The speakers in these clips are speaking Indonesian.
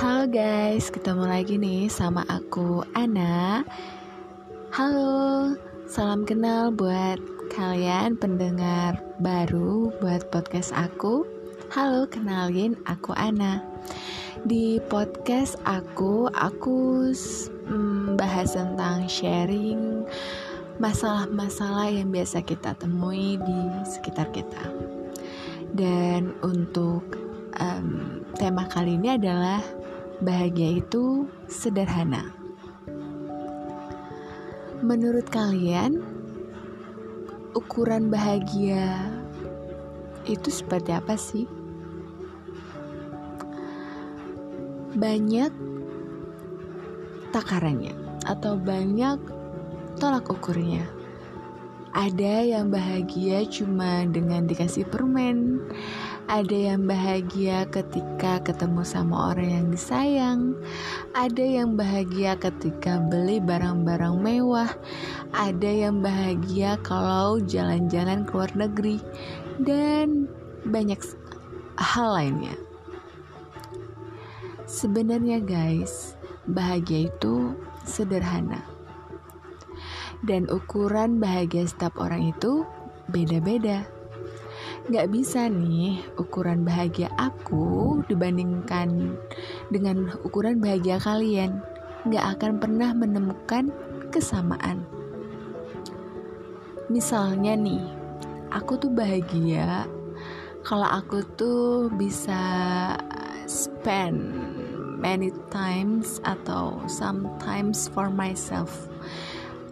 Halo guys, ketemu lagi nih sama aku Ana. Halo, salam kenal buat kalian pendengar baru buat podcast aku. Halo, kenalin aku Ana. Di podcast aku, aku mm, bahas tentang sharing masalah-masalah yang biasa kita temui di sekitar kita. Dan untuk um, tema kali ini adalah bahagia itu sederhana. Menurut kalian, ukuran bahagia itu seperti apa sih? Banyak takarannya atau banyak tolak ukurnya. Ada yang bahagia cuma dengan dikasih permen, ada yang bahagia ketika ketemu sama orang yang disayang, ada yang bahagia ketika beli barang-barang mewah, ada yang bahagia kalau jalan-jalan ke luar negeri, dan banyak hal lainnya. Sebenarnya, guys, bahagia itu sederhana, dan ukuran bahagia setiap orang itu beda-beda. Gak bisa nih ukuran bahagia aku dibandingkan dengan ukuran bahagia kalian. Gak akan pernah menemukan kesamaan. Misalnya nih, aku tuh bahagia kalau aku tuh bisa spend many times atau sometimes for myself.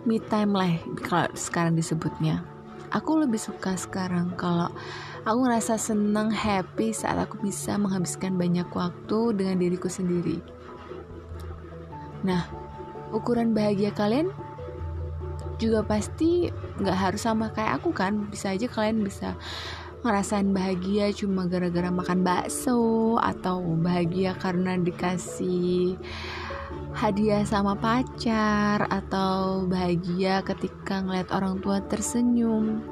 Me time lah kalau sekarang disebutnya aku lebih suka sekarang kalau aku ngerasa senang, happy saat aku bisa menghabiskan banyak waktu dengan diriku sendiri. Nah, ukuran bahagia kalian juga pasti nggak harus sama kayak aku kan. Bisa aja kalian bisa ngerasain bahagia cuma gara-gara makan bakso atau bahagia karena dikasih hadiah sama pacar atau bahagia ketika ngeliat orang tua tersenyum.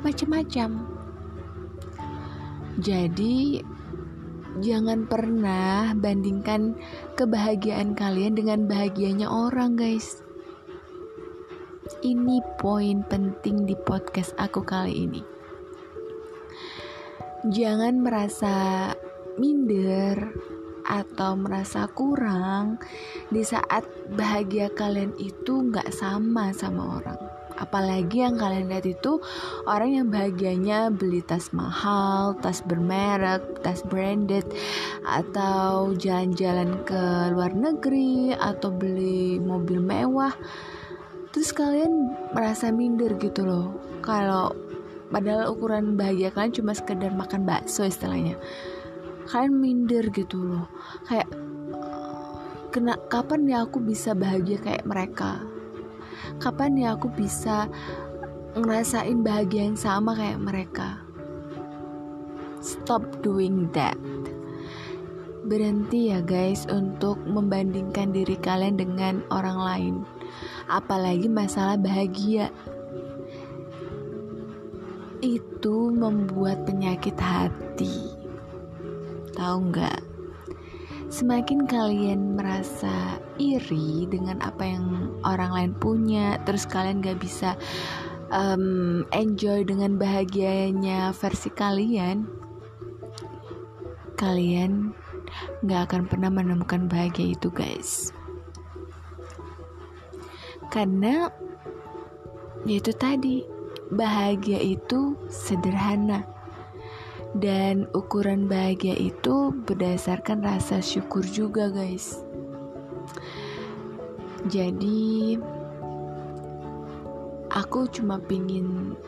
Macam-macam. Jadi jangan pernah bandingkan kebahagiaan kalian dengan bahagianya orang guys. Ini poin penting di podcast aku kali ini. Jangan merasa minder atau merasa kurang di saat bahagia kalian itu nggak sama sama orang. Apalagi yang kalian lihat itu orang yang bahagianya beli tas mahal, tas bermerek, tas branded atau jalan-jalan ke luar negeri atau beli mobil mewah. Terus kalian merasa minder gitu loh. Kalau padahal ukuran bahagia kalian cuma sekedar makan bakso istilahnya kalian minder gitu loh. Kayak kena kapan ya aku bisa bahagia kayak mereka? Kapan ya aku bisa ngerasain bahagia yang sama kayak mereka? Stop doing that. Berhenti ya guys untuk membandingkan diri kalian dengan orang lain. Apalagi masalah bahagia. Itu membuat penyakit hati Tahu nggak? Semakin kalian merasa iri dengan apa yang orang lain punya, terus kalian gak bisa um, enjoy dengan bahagianya versi kalian, kalian gak akan pernah menemukan bahagia itu, guys. Karena ya itu tadi, bahagia itu sederhana dan ukuran bahagia itu berdasarkan rasa syukur juga guys. Jadi aku cuma pingin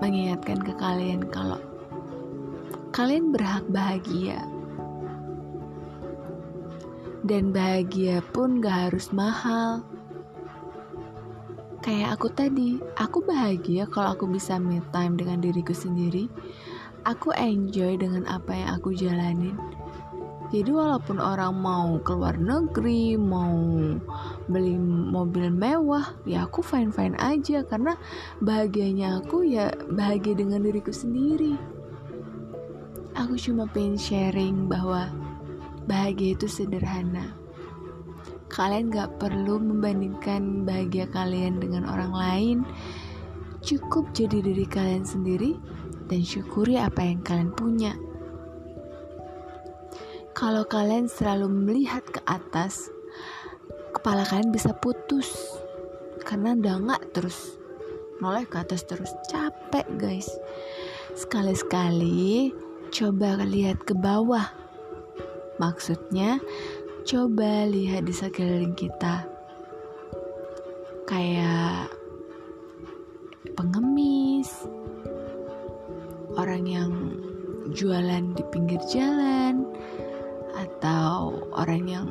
mengingatkan ke kalian kalau kalian berhak bahagia. Dan bahagia pun gak harus mahal Kayak aku tadi, aku bahagia kalau aku bisa me time dengan diriku sendiri. Aku enjoy dengan apa yang aku jalanin. Jadi walaupun orang mau keluar negeri, mau beli mobil mewah, ya aku fine-fine aja karena bahagianya aku ya bahagia dengan diriku sendiri. aku cuma pengen sharing bahwa bahagia itu sederhana. Kalian gak perlu membandingkan bahagia kalian dengan orang lain. Cukup jadi diri kalian sendiri dan syukuri apa yang kalian punya. Kalau kalian selalu melihat ke atas, kepala kalian bisa putus karena udah nggak terus noleh ke atas terus capek guys sekali-sekali coba lihat ke bawah maksudnya coba lihat di sekeliling kita. Kayak pengemis orang yang jualan di pinggir jalan atau orang yang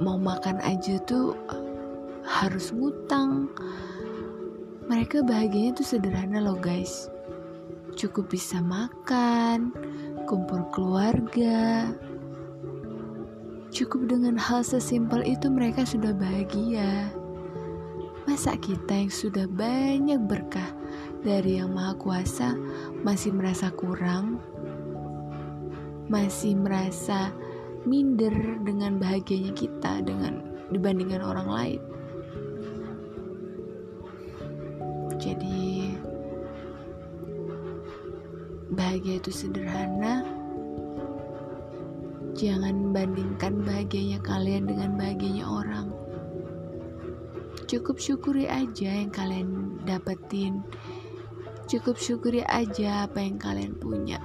mau makan aja tuh harus ngutang. Mereka bahagianya tuh sederhana loh guys. Cukup bisa makan kumpul keluarga cukup dengan hal sesimpel itu mereka sudah bahagia masa kita yang sudah banyak berkah dari yang maha kuasa masih merasa kurang masih merasa minder dengan bahagianya kita dengan dibandingkan orang lain Jadi bahagia itu sederhana. Jangan bandingkan bahagianya kalian dengan bahagianya orang. Cukup syukuri aja yang kalian dapetin. Cukup syukuri aja apa yang kalian punya.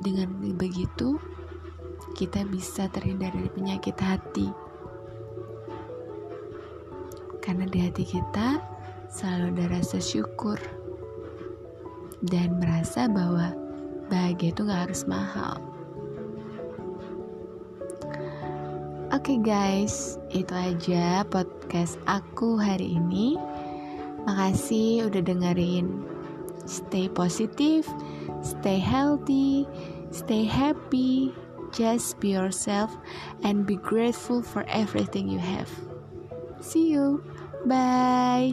Dengan begitu, kita bisa terhindar dari penyakit hati. Karena di hati kita selalu ada rasa syukur dan merasa bahwa bahagia itu gak harus mahal. Oke okay guys, itu aja podcast aku hari ini. Makasih udah dengerin. Stay positive, stay healthy, stay happy, just be yourself and be grateful for everything you have. See you. Bye.